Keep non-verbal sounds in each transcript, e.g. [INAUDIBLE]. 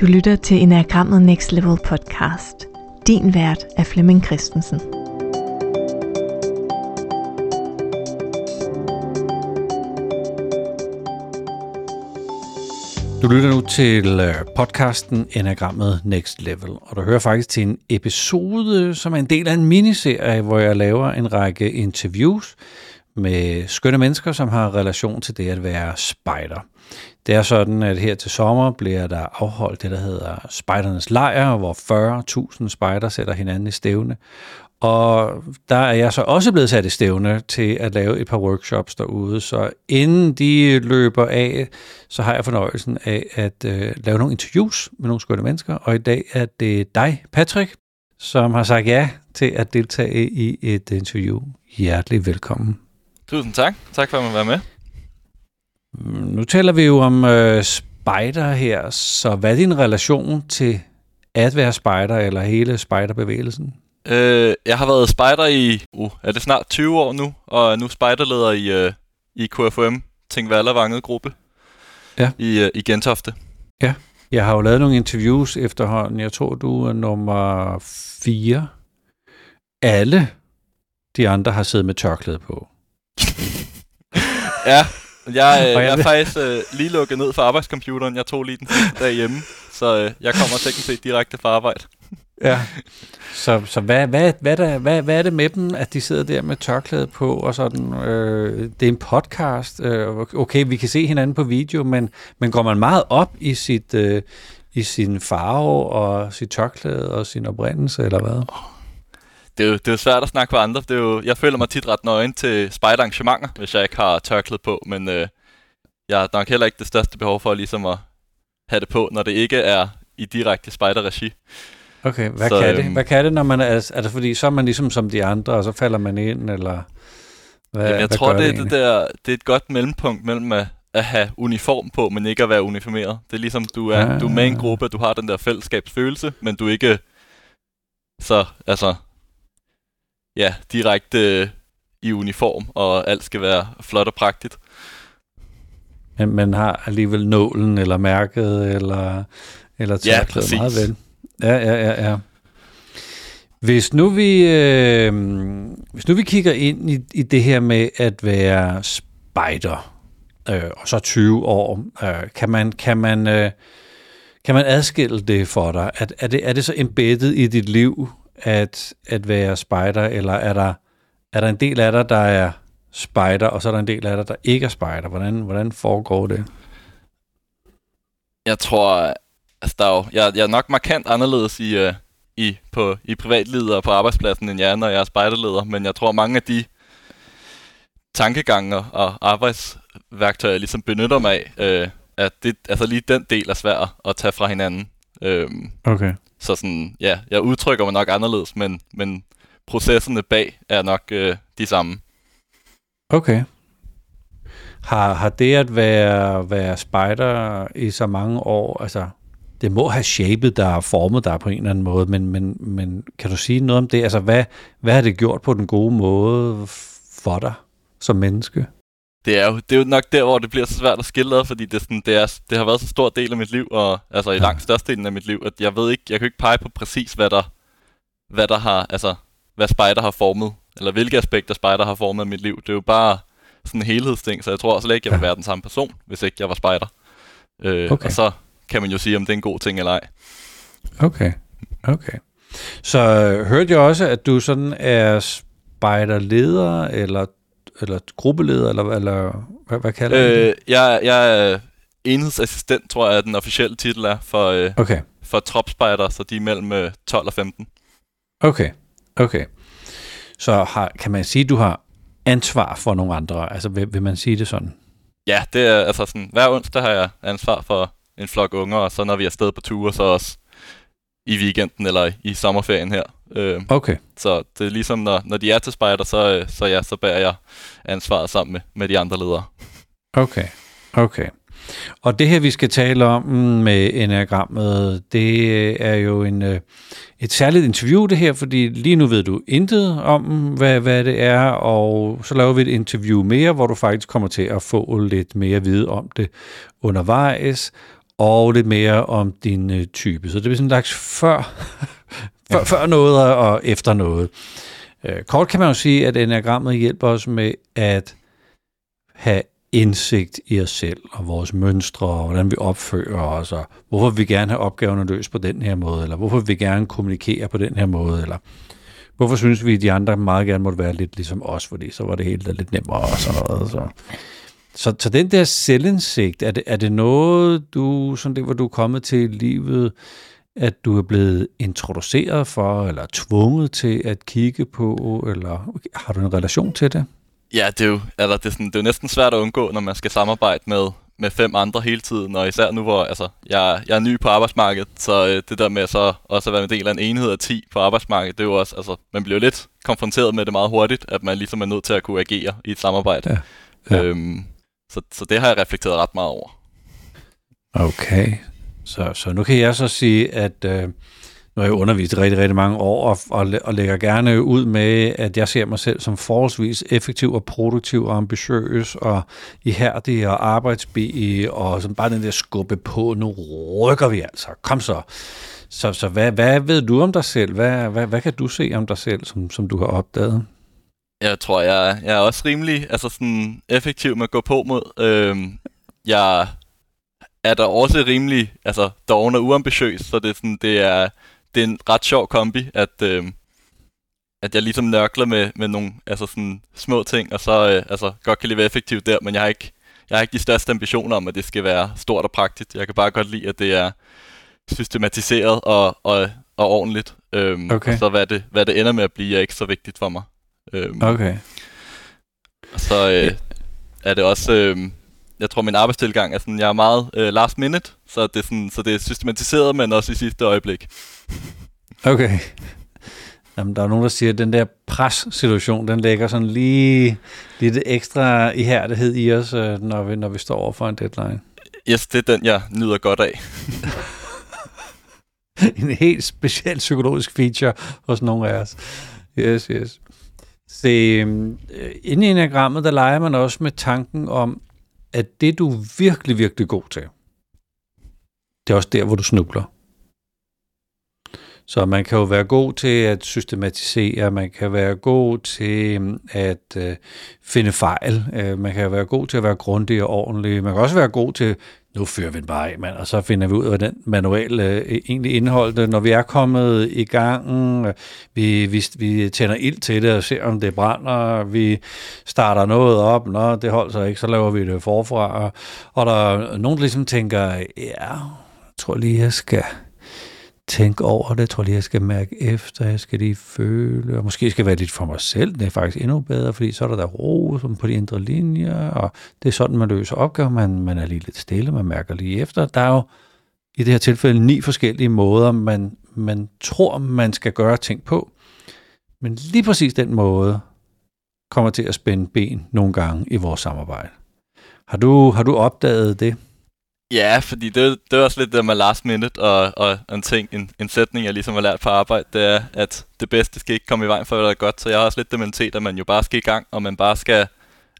Du lytter til Enagrammet Next Level podcast. Din vært er Flemming Christensen. Du lytter nu til øh, podcasten Enagrammet Next Level, og du hører faktisk til en episode, som er en del af en miniserie, hvor jeg laver en række interviews med skønne mennesker, som har relation til det at være spider. Det er sådan, at her til sommer bliver der afholdt det, der hedder Spejdernes Lejr, hvor 40.000 spejder sætter hinanden i stævne. Og der er jeg så også blevet sat i stævne til at lave et par workshops derude, så inden de løber af, så har jeg fornøjelsen af at øh, lave nogle interviews med nogle skønne mennesker, og i dag er det dig, Patrick, som har sagt ja til at deltage i et interview. Hjertelig velkommen. Tusind tak. Tak for at være med. Nu taler vi jo om øh, spider her, så hvad er din relation til at være spider eller hele spiderbevægelsen? Øh, jeg har været spider i, uh, er det snart 20 år nu, og er nu spejderleder i, øh, i KFM, Tingvalder Vanget gruppe, ja. i, øh, i Gentofte. Ja, jeg har jo lavet nogle interviews efterhånden. Jeg tror, du er nummer 4. Alle de andre har siddet med tørklæde på. [LAUGHS] ja, jeg, øh, [LAUGHS] jeg er faktisk øh, lige lukket ned for arbejdscomputeren. Jeg tog lige den derhjemme, så øh, jeg kommer teknisk set direkte fra arbejde. [LAUGHS] ja, så, så hvad, hvad, hvad, der, hvad, hvad er det med dem, at de sidder der med tørklæde på og sådan? Øh, det er en podcast. Øh, okay, vi kan se hinanden på video, men, men går man meget op i sit... Øh, i sin farve og sit tørklæde og sin oprindelse, eller hvad? Det er, jo, det er jo svært at snakke med andre. Det er jo, jeg føler mig tit ret nøgen til spejderarrangementer, hvis jeg ikke har tørklæde på, men øh, jeg har nok heller ikke det største behov for ligesom at have det på, når det ikke er i direkte spejderregi. Okay, hvad så, kan det? Øhm, hvad kan det, når man er, er det fordi, så er man ligesom som de andre, og så falder man ind, eller hvad, jamen, jeg hvad tror, det, det, det, der, det er et godt mellempunkt mellem at, at have uniform på, men ikke at være uniformeret. Det er ligesom, du er, ah. du er med i en gruppe, du har den der fællesskabsfølelse, men du er ikke så, altså, ja, direkte øh, i uniform, og alt skal være flot og pragtigt. Men man har alligevel nålen, eller mærket, eller, eller ja, præcis. meget vel. Ja, ja, ja, ja. Hvis nu vi, øh, hvis nu vi kigger ind i, i det her med at være spider, øh, og så 20 år, øh, kan man, kan man, øh, kan man adskille det for dig? Er, er, det, er det så embedded i dit liv, at, at være spider, eller er der, er der en del af dig, der er spider, og så er der en del af dig, der ikke er spider? Hvordan, hvordan foregår det? Jeg tror, altså der er jo, jeg, jeg er nok markant anderledes i, uh, i, på, i privatlivet og på arbejdspladsen, end jeg er, når jeg er spejderleder, men jeg tror, mange af de tankegange og arbejdsværktøjer, jeg ligesom benytter mig af, uh, at det, altså lige den del er svær at tage fra hinanden. Um, okay. Så sådan, ja, jeg udtrykker mig nok anderledes, men, men processerne bag er nok øh, de samme. Okay. Har, har det at være, være spider i så mange år, altså det må have shapet dig og formet dig på en eller anden måde, men, men, men kan du sige noget om det? Altså hvad, hvad har det gjort på den gode måde for dig som menneske? Det er, jo, det er jo nok der, hvor det bliver så svært at skille ad, fordi det, sådan, det, er, det har været så stor del af mit liv, og altså i ja. langt størstedelen af mit liv, at jeg ved ikke, jeg kan ikke pege på præcis, hvad der, hvad der har, altså, hvad spider har formet, eller hvilke aspekter spider har formet mit liv. Det er jo bare sådan en helhedsting, så jeg tror slet ikke, jeg vil være den samme person, hvis ikke jeg var spider. Øh, okay. Og så kan man jo sige, om det er en god ting eller ej. Okay, okay. Så øh, hørte jeg også, at du sådan er spejderleder, eller eller gruppeleder, eller, eller hvad, hvad kalder øh, det? Jeg, jeg er enhedsassistent, tror jeg, den officielle titel er, for, øh, okay. for tropspejder, så de er mellem 12 øh, og 15. Okay, okay. Så har, kan man sige, at du har ansvar for nogle andre? Altså, vil, vil man sige det sådan? Ja, det er altså sådan, hver onsdag har jeg ansvar for en flok unger, og så når vi er afsted på ture, så også i weekenden eller i sommerferien her. Øh, okay. Så det er ligesom, når, når de er til spejder, så, øh, så, ja, så bærer jeg ansvaret sammen med, med de andre ledere. Okay, okay. Og det her, vi skal tale om med enagrammet, det er jo en, øh, et særligt interview det her, fordi lige nu ved du intet om, hvad, hvad det er, og så laver vi et interview mere, hvor du faktisk kommer til at få lidt mere at vide om det undervejs. og lidt mere om din øh, type. Så det bliver sådan en slags før, før, ja. før noget og efter noget. Øh, kort kan man jo sige, at enagrammet hjælper os med at have indsigt i os selv og vores mønstre og hvordan vi opfører os og hvorfor vi gerne have opgaverne løst på den her måde, eller hvorfor vi gerne kommunikere på den her måde, eller hvorfor synes vi, at de andre meget gerne måtte være lidt ligesom os, fordi så var det helt lidt nemmere og sådan noget. Så. Så, så den der selvindsigt, er det, er det noget, du, sådan det, hvor du er kommet til i livet, at du er blevet introduceret for, eller tvunget til at kigge på, eller har du en relation til det? Ja, det er jo, eller det er, sådan, det er jo næsten svært at undgå, når man skal samarbejde med, med fem andre hele tiden, og især nu, hvor altså, jeg, jeg er ny på arbejdsmarkedet, så øh, det der med så også at være en del af en enhed af 10 på arbejdsmarkedet, det er jo også, altså, man bliver lidt konfronteret med det meget hurtigt, at man ligesom er nødt til at kunne agere i et samarbejde. Ja. Ja. Øhm, så, så det har jeg reflekteret ret meget over. Okay, så, så nu kan jeg så sige, at øh, nu har jeg undervist rigtig, rigtig mange år, og, og, og lægger gerne ud med, at jeg ser mig selv som forholdsvis effektiv og produktiv og ambitiøs og ihærdig og arbejdsbi, og sådan bare den der skubbe på, nu rykker vi altså, kom så. Så, så hvad, hvad ved du om dig selv? Hvad, hvad, hvad kan du se om dig selv, som, som du har opdaget? Jeg tror, jeg, jeg er også rimelig altså sådan effektiv med at gå på mod. Øhm, jeg er der også rimelig altså, doven og uambitiøs, så det er, sådan, det er, det er en ret sjov kombi, at, øhm, at jeg ligesom nørkler med, med nogle altså sådan, små ting, og så øh, altså, godt kan lide være effektiv der, men jeg har, ikke, jeg har ikke de største ambitioner om, at det skal være stort og praktisk. Jeg kan bare godt lide, at det er systematiseret og, og, og ordentligt. Øhm, okay. Og så hvad det, hvad det ender med at blive, er ikke så vigtigt for mig. Øhm, okay. Og så øh, er det også, øh, jeg tror min arbejdstilgang er sådan, jeg er meget øh, last minute, så det, er sådan, så det er systematiseret, men også i sidste øjeblik. Okay. Jamen, der er nogen, der siger, at den der pres-situation, den lægger sådan lige lidt ekstra ihærdighed i os, øh, når vi, når vi står over for en deadline. Yes, det er den, jeg nyder godt af. [LAUGHS] en helt speciel psykologisk feature hos nogle af os. Yes, yes. Se, øhm, inde i enagrammet, der leger man også med tanken om, at det du er virkelig, virkelig god til, det er også der, hvor du snubler. Så man kan jo være god til at systematisere, man kan være god til mm, at øh, finde fejl, øh, man kan være god til at være grundig og ordentlig, man kan også være god til nu fører vi den bare af, mand, og så finder vi ud af, hvad den manual øh, egentlig indeholdte. Når vi er kommet i gang, øh, vi, vi, vi tænder ild til det og ser, om det brænder, vi starter noget op, nå, det holder sig ikke, så laver vi det forfra. Og, og der er nogen, der ligesom tænker, ja, jeg tror lige, jeg skal tænke over det. Jeg tror lige, jeg skal mærke efter, jeg skal lige føle, og måske skal være lidt for mig selv. Det er faktisk endnu bedre, fordi så er der der ro som på de indre linjer, og det er sådan, man løser opgaver. Man, man er lige lidt stille, man mærker lige efter. Der er jo i det her tilfælde ni forskellige måder, man, man tror, man skal gøre ting på. Men lige præcis den måde kommer til at spænde ben nogle gange i vores samarbejde. Har du, har du opdaget det? Ja, fordi det, det er også lidt det med last minute, og, og en ting, en, en sætning, jeg ligesom har lært på arbejde, det er, at det bedste skal ikke komme i vejen for, hvad der er godt. Så jeg har også lidt den mentalitet, at man jo bare skal i gang, og man bare skal,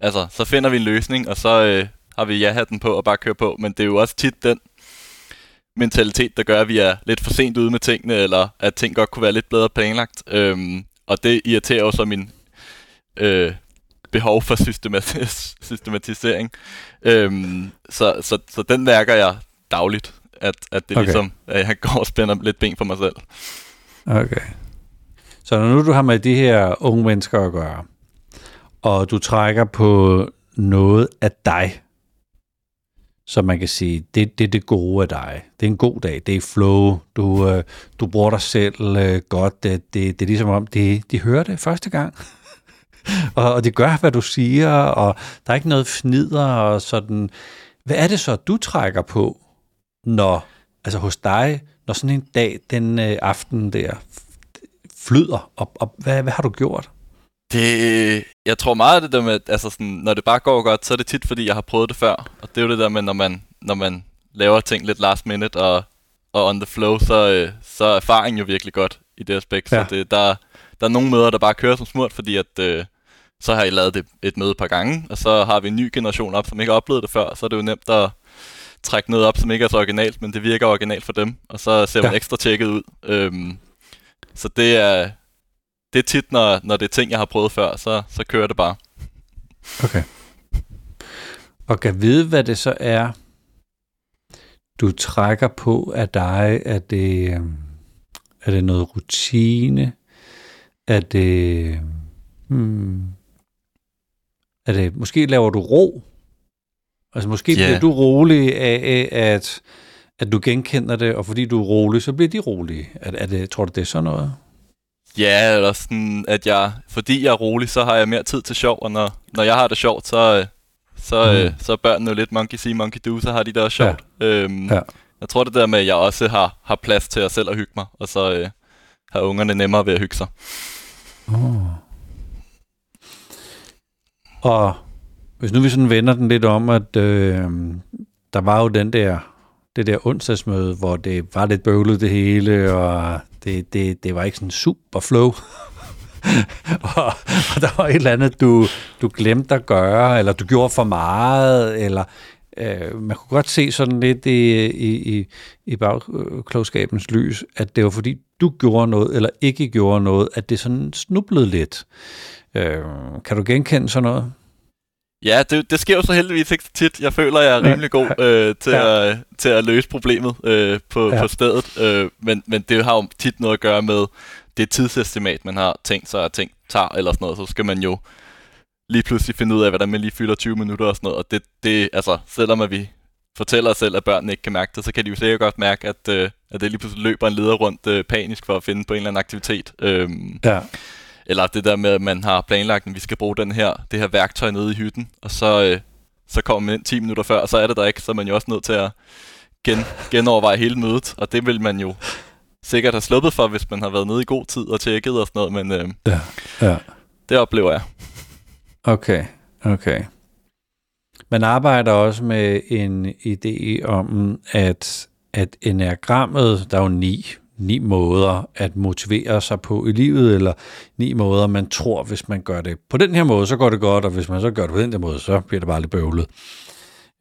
altså, så finder vi en løsning, og så øh, har vi ja-hatten på og bare kører på. Men det er jo også tit den mentalitet, der gør, at vi er lidt for sent ude med tingene, eller at ting godt kunne være lidt bedre planlagt. Øhm, og det irriterer jo så min øh, behov for systemat- [LAUGHS] systematisering. Øhm, så, så, så den mærker jeg dagligt, at, at det okay. ligesom, at jeg går og spænder lidt ben for mig selv. Okay. Så når nu du har med de her unge mennesker at gøre, og du trækker på noget af dig, så man kan sige, det, det er det gode af dig. Det er en god dag, det er flow, du, øh, du bruger dig selv øh, godt, det, det, det er ligesom om, de, de hører det første gang. [LAUGHS] og, og det gør, hvad du siger, og der er ikke noget fnider og sådan. Hvad er det så, du trækker på, når, altså hos dig, når sådan en dag, den øh, aften der, flyder, og, og hvad, hvad har du gjort? Det, jeg tror meget af det der med, altså sådan, når det bare går godt, så er det tit, fordi jeg har prøvet det før. Og det er jo det der med, når man, når man laver ting lidt last minute og, og on the flow, så, øh, så er erfaringen jo virkelig godt i det aspekt. Ja. Så det, der, der er nogle møder, der bare kører som smurt, fordi at, øh, så har I lavet det et møde et par gange, og så har vi en ny generation op, som ikke har oplevet det før, så er det jo nemt at trække noget op, som ikke er så originalt, men det virker originalt for dem, og så ser man ja. ekstra tjekket ud. Øhm, så det er, det er tit, når, når det er ting, jeg har prøvet før, så, så kører det bare. Okay. Og kan vide, hvad det så er, du trækker på af dig? Er det, øhm, er det noget rutine? Er det... Hmm, er det... Måske laver du ro? Altså måske yeah. bliver du rolig af, at, at du genkender det, og fordi du er rolig, så bliver de rolige. Er, er det, tror du, det er sådan noget? Ja, eller sådan, at jeg, fordi jeg er rolig, så har jeg mere tid til sjov, og når, når jeg har det sjovt, så, så, mm. øh, så er børnene jo lidt monkey see, monkey do, så har de det også sjovt. Ja. Øhm, ja. Jeg tror det der med, at jeg også har, har plads til at selv at hygge mig, og så øh, har ungerne nemmere ved at hygge sig. Oh. Og hvis nu vi sådan vender den lidt om, at øh, der var jo den der, det der onsdagsmøde, hvor det var lidt bøvlet det hele, og det, det, det var ikke sådan super flow. [LAUGHS] og, og der var et eller andet, du, du glemte at gøre, eller du gjorde for meget, eller øh, man kunne godt se sådan lidt i, i, i, i bagklogskabens lys, at det var fordi, du gjorde noget, eller ikke gjorde noget, at det sådan snublede lidt. Øh, kan du genkende sådan noget? Ja, det, det sker jo så heldigvis ikke tit. Jeg føler, jeg er rimelig god øh, til, ja. at, til at løse problemet øh, på, ja. på stedet. Øh, men, men det har jo tit noget at gøre med det tidsestimat, man har tænkt sig at tænke tager eller sådan noget. Så skal man jo lige pludselig finde ud af, hvordan man lige fylder 20 minutter og sådan noget. Og det, det altså, selvom at vi fortæller os selv, at børnene ikke kan mærke det, så kan de jo sikkert godt mærke, at, øh, at det lige pludselig løber en leder rundt øh, panisk for at finde på en eller anden aktivitet. Øh, ja. Eller det der med, at man har planlagt, at vi skal bruge den her, det her værktøj nede i hytten, og så, øh, så kommer man ind 10 minutter før, og så er det der ikke, så er man jo også nødt til at gen, genoverveje hele mødet, og det vil man jo sikkert have sluppet for, hvis man har været nede i god tid og tjekket og sådan noget, men øh, ja, ja. det oplever jeg. Okay, okay. Man arbejder også med en idé om, at, at enagrammet, der er jo ni, ni måder at motivere sig på i livet, eller ni måder, man tror, hvis man gør det på den her måde, så går det godt, og hvis man så gør det på den der måde, så bliver det bare lidt bøvlet.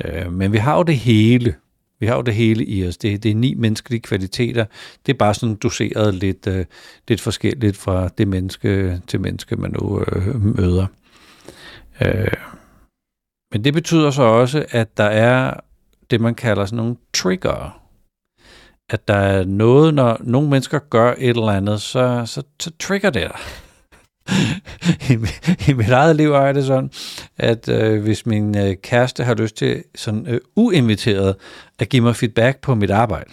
Øh, men vi har jo det hele. Vi har jo det hele i os. Det, det er ni menneskelige kvaliteter. Det er bare sådan doseret lidt, øh, lidt forskelligt fra det menneske til menneske, man nu øh, møder. Øh, men det betyder så også, at der er det, man kalder sådan nogle trigger at der er noget, når nogle mennesker gør et eller andet, så, så, så trigger det dig. [LAUGHS] I, I mit eget liv er det sådan, at øh, hvis min øh, kæreste har lyst til sådan øh, uinviteret at give mig feedback på mit arbejde,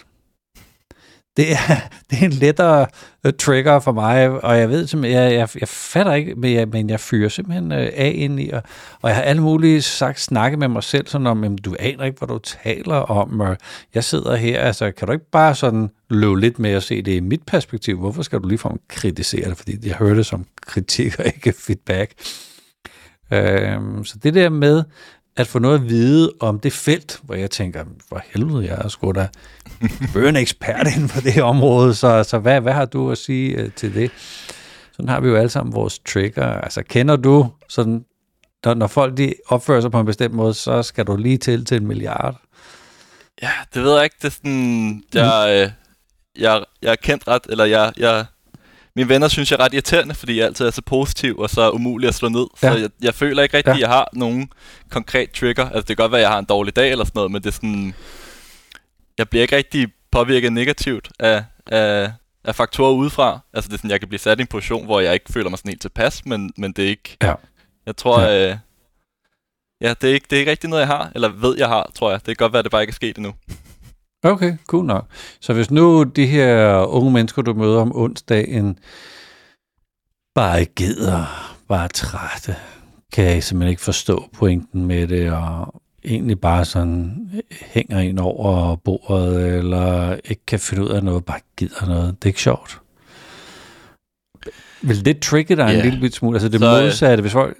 det er, [LAUGHS] det er en lettere øh, trigger for mig, og jeg ved simpelthen, jeg, jeg, jeg fatter ikke, men jeg, men jeg fyrer simpelthen uh, af ind i, og, og jeg har alle mulige sagt snakke med mig selv, sådan om, jamen, du aner ikke, hvad du taler om, og jeg sidder her, altså kan du ikke bare sådan løbe lidt med at se det i mit perspektiv, hvorfor skal du lige kritisere det, fordi jeg hører det som kritik og ikke feedback. Uh, så det der med, at få noget at vide om det felt, hvor jeg tænker, hvor helvede, jeg er sgu da en ekspert inden for det her område, så, så hvad, hvad har du at sige øh, til det? Sådan har vi jo alle sammen vores trigger. Altså, kender du sådan, når, når folk de opfører sig på en bestemt måde, så skal du lige til til en milliard? Ja, det ved jeg ikke. Det er sådan, jeg, øh, jeg, jeg er kendt ret, eller jeg, jeg mine venner synes jeg er ret irriterende, fordi jeg altid er så positiv og så umulig at slå ned. Ja. Så jeg, jeg føler ikke rigtigt, ja. at jeg har nogen konkret trigger. Altså det kan godt være, at jeg har en dårlig dag eller sådan noget, men det er sådan... Jeg bliver ikke rigtig påvirket negativt af, af, af faktorer udefra. Altså det er sådan, jeg kan blive sat i en position, hvor jeg ikke føler mig sådan helt tilpas, men, men det er ikke... Ja. Jeg tror, ja. Øh, ja, det er, ikke, det er ikke rigtig noget, jeg har, eller ved, jeg har, tror jeg. Det kan godt være, at det bare ikke er sket endnu. Okay, cool nok. Så hvis nu de her unge mennesker, du møder om onsdagen, bare ikke gider, bare er trætte, kan jeg simpelthen ikke forstå pointen med det, og egentlig bare sådan hænger ind over bordet, eller ikke kan finde ud af noget, bare gider noget. Det er ikke sjovt. Vil det trigge dig yeah. en lille smule? Altså det så, øh, modsatte, hvis folk...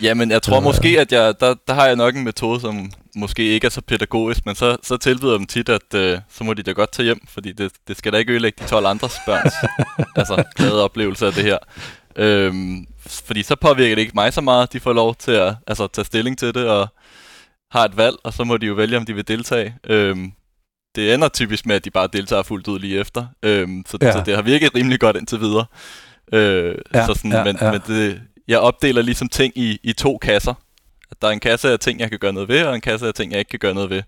Jamen, jeg tror måske, at jeg, der, der har jeg nok en metode, som måske ikke er så pædagogisk, men så, så tilbyder dem tit, at øh, så må de da godt tage hjem, fordi det, det skal da ikke ødelægge de 12 andres børns [LAUGHS] altså, glade oplevelse af det her. Øhm, fordi så påvirker det ikke mig så meget, de får lov til at altså, tage stilling til det, og har et valg, og så må de jo vælge, om de vil deltage. Øhm, det ender typisk med, at de bare deltager fuldt ud lige efter. Øhm, så, ja. så det har virket rimelig godt indtil videre. Øh, ja, så sådan, ja, men, ja. men det, jeg opdeler ligesom ting i, i to kasser. At der er en kasse af ting, jeg kan gøre noget ved, og en kasse af ting, jeg ikke kan gøre noget ved.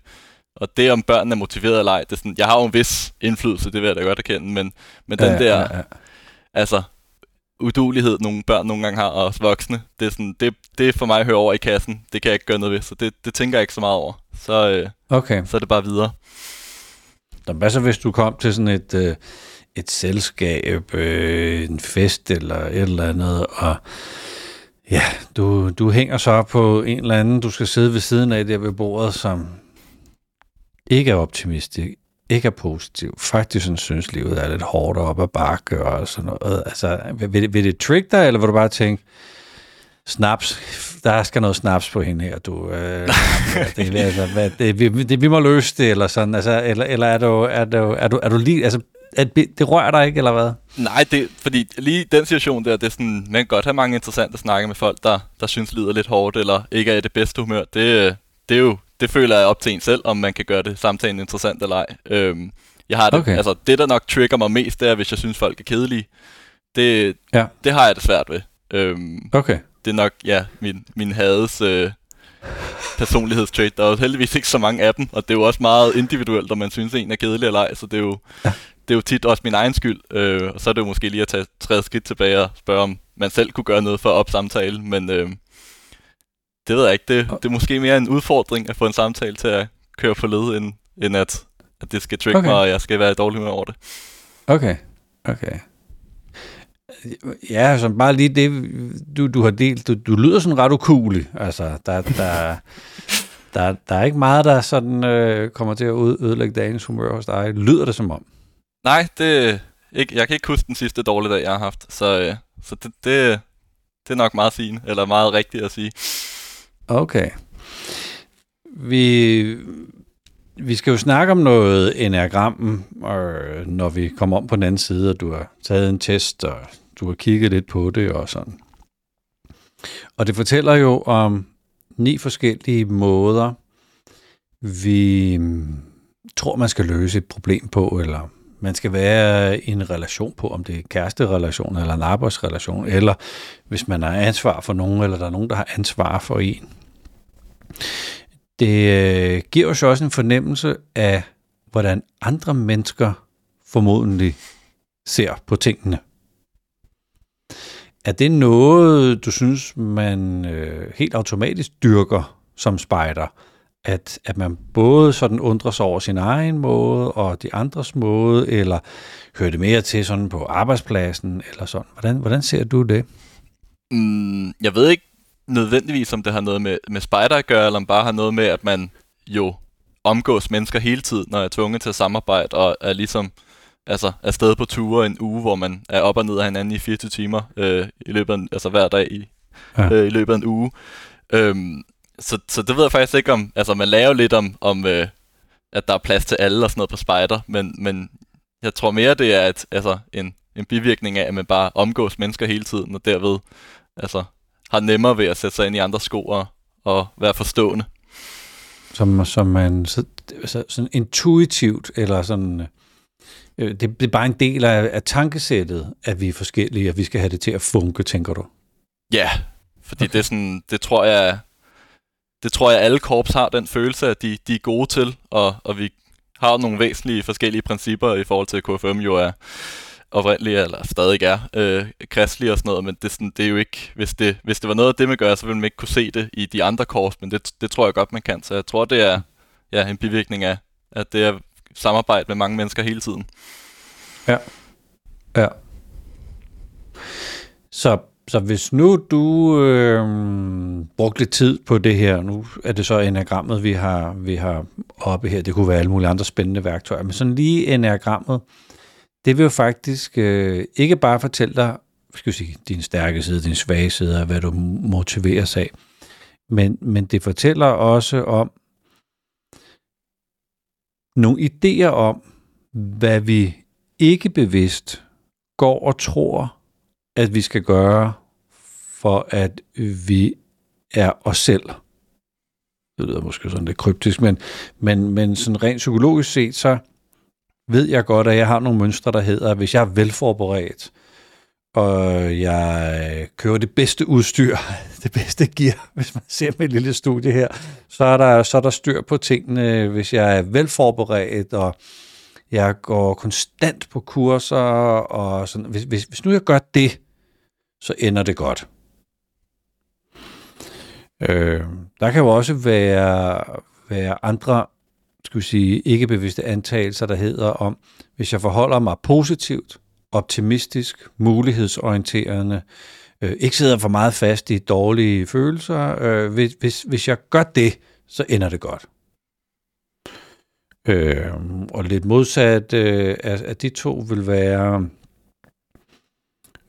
Og det, om børnene er motiveret eller ej, det er sådan, jeg har jo en vis indflydelse, det vil jeg da godt erkende, men, men den ja, der, ja, ja. altså, udulighed, nogle børn nogle gange har, og også voksne, det er, sådan, det, det for mig at høre over i kassen. Det kan jeg ikke gøre noget ved, så det, det tænker jeg ikke så meget over. Så, øh, okay. så er det bare videre. Der hvad så, hvis du kom til sådan et, øh, et selskab, øh, en fest eller et eller andet, og ja, du, du hænger så på en eller anden, du skal sidde ved siden af der ved bordet, som ikke er optimistisk, ikke er positiv, faktisk sådan, synes, livet er lidt hårdt op ad bakke og sådan noget. Altså, vil, vil det trick dig, eller vil du bare tænke, snaps, der skal noget snaps på hende her, du. Øh, [LAUGHS] det, altså, hvad, det, vi, det, vi må løse det, eller sådan, altså, eller, eller er du, er du, er du, er du lige, altså, at det rører dig ikke, eller hvad? Nej, det, fordi lige den situation der, det er sådan, man kan godt have mange interessante snakke med folk, der, der synes lider lidt hårdt, eller ikke er i det bedste humør. Det, det er jo, det føler jeg op til en selv, om man kan gøre det samtalen interessant eller ej. Øhm, jeg har det, okay. altså, det, der nok trigger mig mest, det er, hvis jeg synes, folk er kedelige. Det, ja. det har jeg det svært ved. Øhm, okay. Det er nok, ja, min, min hades øh, personlighedstrait. Der er jo heldigvis ikke så mange af dem, og det er jo også meget individuelt, om man synes, en er kedelig eller ej, så det er jo, ja. det er jo tit også min egen skyld. Øh, og så er det jo måske lige at tage tre skridt tilbage og spørge, om man selv kunne gøre noget for at op samtale, men... Øh, det ved jeg ikke. Det, det er måske mere en udfordring at få en samtale til at køre på led, end, end at, at det skal trigge okay. mig, og jeg skal være i dårlig humør over det. Okay, okay. Ja, så bare lige det, du, du har delt. Du, du lyder sådan ret ukulig. Altså, der, der, [LAUGHS] der, der er ikke meget, der sådan øh, kommer til at ødelægge dagens humør hos dig. Lyder det som om? Nej, det, ikke, jeg kan ikke huske den sidste dårlige dag, jeg har haft. Så, øh, så det, det, det er nok meget fint, eller meget rigtigt at sige. Okay. Vi, vi skal jo snakke om noget enagrammen, og når vi kommer om på den anden side, og du har taget en test, og du har kigget lidt på det og sådan. Og det fortæller jo om ni forskellige måder, vi mm, tror, man skal løse et problem på, eller man skal være i en relation på, om det er kæresterelation eller en arbejdsrelation, eller hvis man har ansvar for nogen, eller der er nogen, der har ansvar for en. Det øh, giver os også en fornemmelse af, hvordan andre mennesker formodentlig ser på tingene. Er det noget, du synes, man øh, helt automatisk dyrker som spejder? At, at man både sådan undrer sig over sin egen måde og de andres måde, eller hører det mere til sådan på arbejdspladsen, eller sådan? Hvordan, hvordan ser du det? Mm, jeg ved ikke nødvendigvis, om det har noget med, med spejder at gøre, eller om bare har noget med, at man jo omgås mennesker hele tiden, når jeg er tvunget til at samarbejde, og er ligesom altså afsted på ture en uge, hvor man er op og ned af hinanden i 24 timer øh, i løbet af, altså hver dag i, ja. øh, i løbet af en uge. Øhm, så, så det ved jeg faktisk ikke om, altså man lærer lidt om, om øh, at der er plads til alle og sådan noget på spider, men, men jeg tror mere, det er et, altså en, en bivirkning af, at man bare omgås mennesker hele tiden, og derved altså har nemmere ved at sætte sig ind i andre sko og, og være forstående. Som, som man så, så, sådan intuitivt, eller sådan, øh, det, det er bare en del af, af tankesættet, at vi er forskellige, og vi skal have det til at funke, tænker du? Ja, fordi okay. det, er sådan, det tror jeg, det tror jeg alle korps har den følelse, at de, de er gode til, og, og vi har nogle væsentlige forskellige principper i forhold til, at KFM jo er oprindeligt, eller stadig er, øh, kristelig og sådan noget, men det, sådan, det er jo ikke, hvis det, hvis det var noget af det, man gør, så ville man ikke kunne se det i de andre korps, men det, det tror jeg godt, man kan. Så jeg tror, det er ja, en bivirkning af, at det er samarbejde med mange mennesker hele tiden. Ja. Ja. Så, så hvis nu du øh, brugte lidt tid på det her, nu er det så enagrammet, vi har, vi har oppe her, det kunne være alle mulige andre spændende værktøjer, men sådan lige enagrammet, det vil jo faktisk øh, ikke bare fortælle dig, skal sige, din stærke side, din svage side, og hvad du motiveres af, men, men det fortæller også om nogle idéer om, hvad vi ikke bevidst går og tror, at vi skal gøre, for at vi er os selv. Det lyder måske sådan lidt kryptisk, men, men, men sådan rent psykologisk set, så ved jeg godt, at jeg har nogle mønstre, der hedder, at hvis jeg er velforberedt, og jeg øh, kører det bedste udstyr, [LAUGHS] det bedste gear, hvis man ser med et lille studie her, så er der, så er der styr på tingene, hvis jeg er velforberedt, og jeg går konstant på kurser, og sådan. Hvis, hvis, hvis nu jeg gør det, så ender det godt. Øh, der kan jo også være, være andre skal vi sige, ikke bevidste antagelser, der hedder om, hvis jeg forholder mig positivt, optimistisk, mulighedsorienterende, øh, ikke sidder for meget fast i dårlige følelser, øh, hvis, hvis, hvis jeg gør det, så ender det godt. Øh, og lidt modsat øh, af, af de to vil være,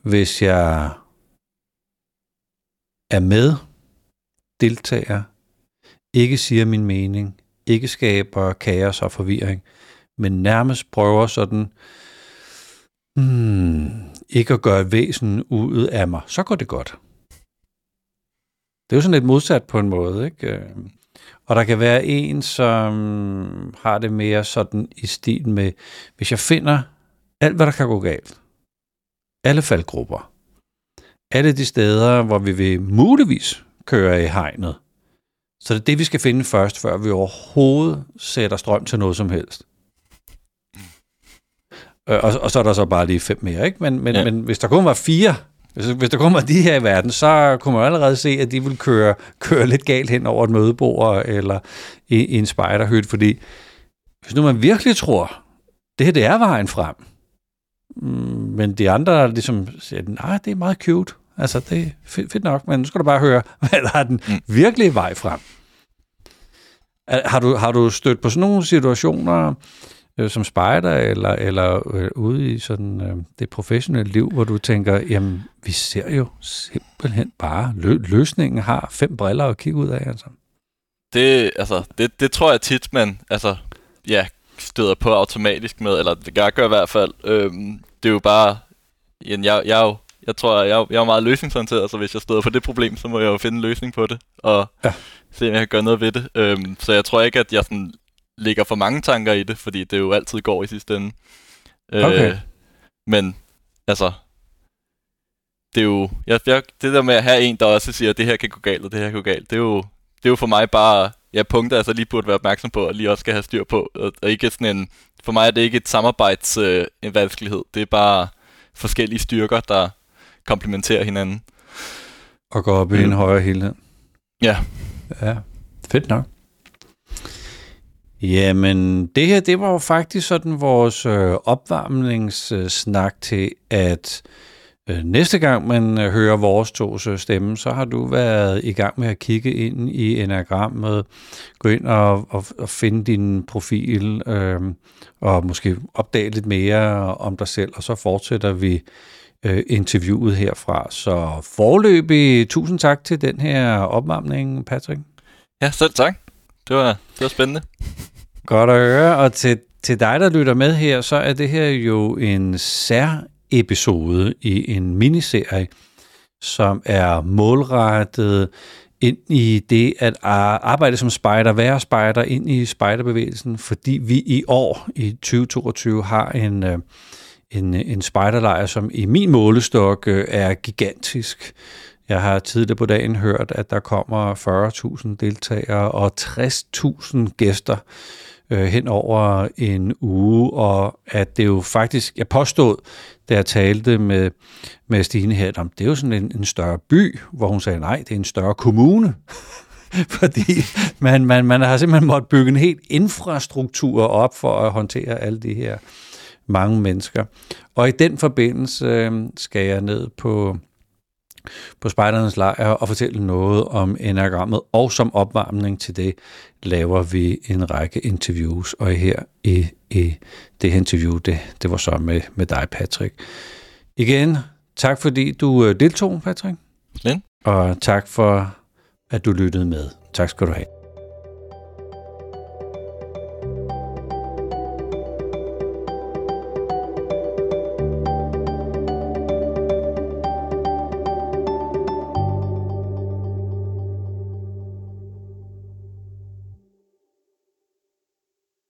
hvis jeg er med, deltager, ikke siger min mening, ikke skaber kaos og forvirring, men nærmest prøver sådan, hmm, ikke at gøre væsen ud af mig, så går det godt. Det er jo sådan lidt modsat på en måde, ikke? Øh, og der kan være en, som har det mere sådan i stil med, hvis jeg finder alt, hvad der kan gå galt, alle faldgrupper, alle de steder, hvor vi vil muligvis køre i hegnet, så det er det, vi skal finde først, før vi overhovedet sætter strøm til noget som helst. Øh, og, og så er der så bare lige fem mere, ikke? Men, men, ja. men hvis der kun var fire, hvis, hvis der kun var de her i verden, så kunne man allerede se, at de vil køre, køre lidt galt hen over et mødebord eller i, i en spejderhytte, fordi hvis nu man virkelig tror, det her det er vejen frem, mm, men de andre ligesom siger, nej, det er meget cute, Altså, det er fedt nok, men nu skal du bare høre, [LAUGHS] hvad der er den mm. virkelige vej frem. Har du, har du stødt på sådan nogle situationer øh, som spejder eller, eller øh, ude i sådan øh, det professionelle liv, hvor du tænker, jamen, vi ser jo simpelthen bare, lø- løsningen har fem briller at kigge ud af, altså. Det, altså, det, det tror jeg tit, man altså, ja, støder på automatisk med, eller det gør jeg i hvert fald. Øhm, det er jo bare, jeg, jeg jo jeg tror, jeg, jeg er meget løsningsorienteret, så hvis jeg støder på det problem, så må jeg jo finde en løsning på det, og ja. se, om jeg kan gøre noget ved det. Øhm, så jeg tror ikke, at jeg sådan ligger for mange tanker i det, fordi det jo altid går i sidste ende. Øh, okay. Men, altså, det er jo, jeg, jeg, det der med at have en, der også siger, at det her kan gå galt, og det her kan gå galt, det er jo, det er jo for mig bare ja, punkter, jeg så lige burde være opmærksom på, og lige også skal have styr på. Og, og ikke sådan en, for mig er det ikke et samarbejds øh, en vanskelighed, det er bare forskellige styrker, der komplementerer hinanden. Og går op i mm. en højere helhed. Ja. Ja, fedt nok. Jamen, det her, det var jo faktisk sådan vores øh, opvarmningssnak til, at øh, næste gang man øh, hører vores tos øh, stemme, så har du været i gang med at kigge ind i enagrammet, gå ind og, og, og finde din profil, øh, og måske opdage lidt mere om dig selv, og så fortsætter vi øh, interviewet herfra. Så forløbig, tusind tak til den her opvarmning, Patrick. Ja, selv tak. Det var, det var spændende. Godt at høre, og til, til dig, der lytter med her, så er det her jo en sær episode i en miniserie, som er målrettet ind i det at arbejde som spejder, være spejder, ind i spejderbevægelsen, fordi vi i år, i 2022, har en, øh, en, en spejderlejr, som i min målestok øh, er gigantisk. Jeg har tidligere på dagen hørt, at der kommer 40.000 deltagere og 60.000 gæster øh, hen over en uge, og at det jo faktisk, jeg påstod, da jeg talte med, med Stine her, om det er jo sådan en, en større by, hvor hun sagde, nej, det er en større kommune. [LAUGHS] Fordi man, man, man har simpelthen måttet bygge en helt infrastruktur op for at håndtere alle de her mange mennesker. Og i den forbindelse øh, skal jeg ned på, på spejdernes lejr og fortælle noget om enagrammet, og som opvarmning til det laver vi en række interviews, og her i, i det her interview, det, det var så med, med dig, Patrick. Igen, tak fordi du øh, deltog, Patrick. Ja. Og tak for, at du lyttede med. Tak skal du have.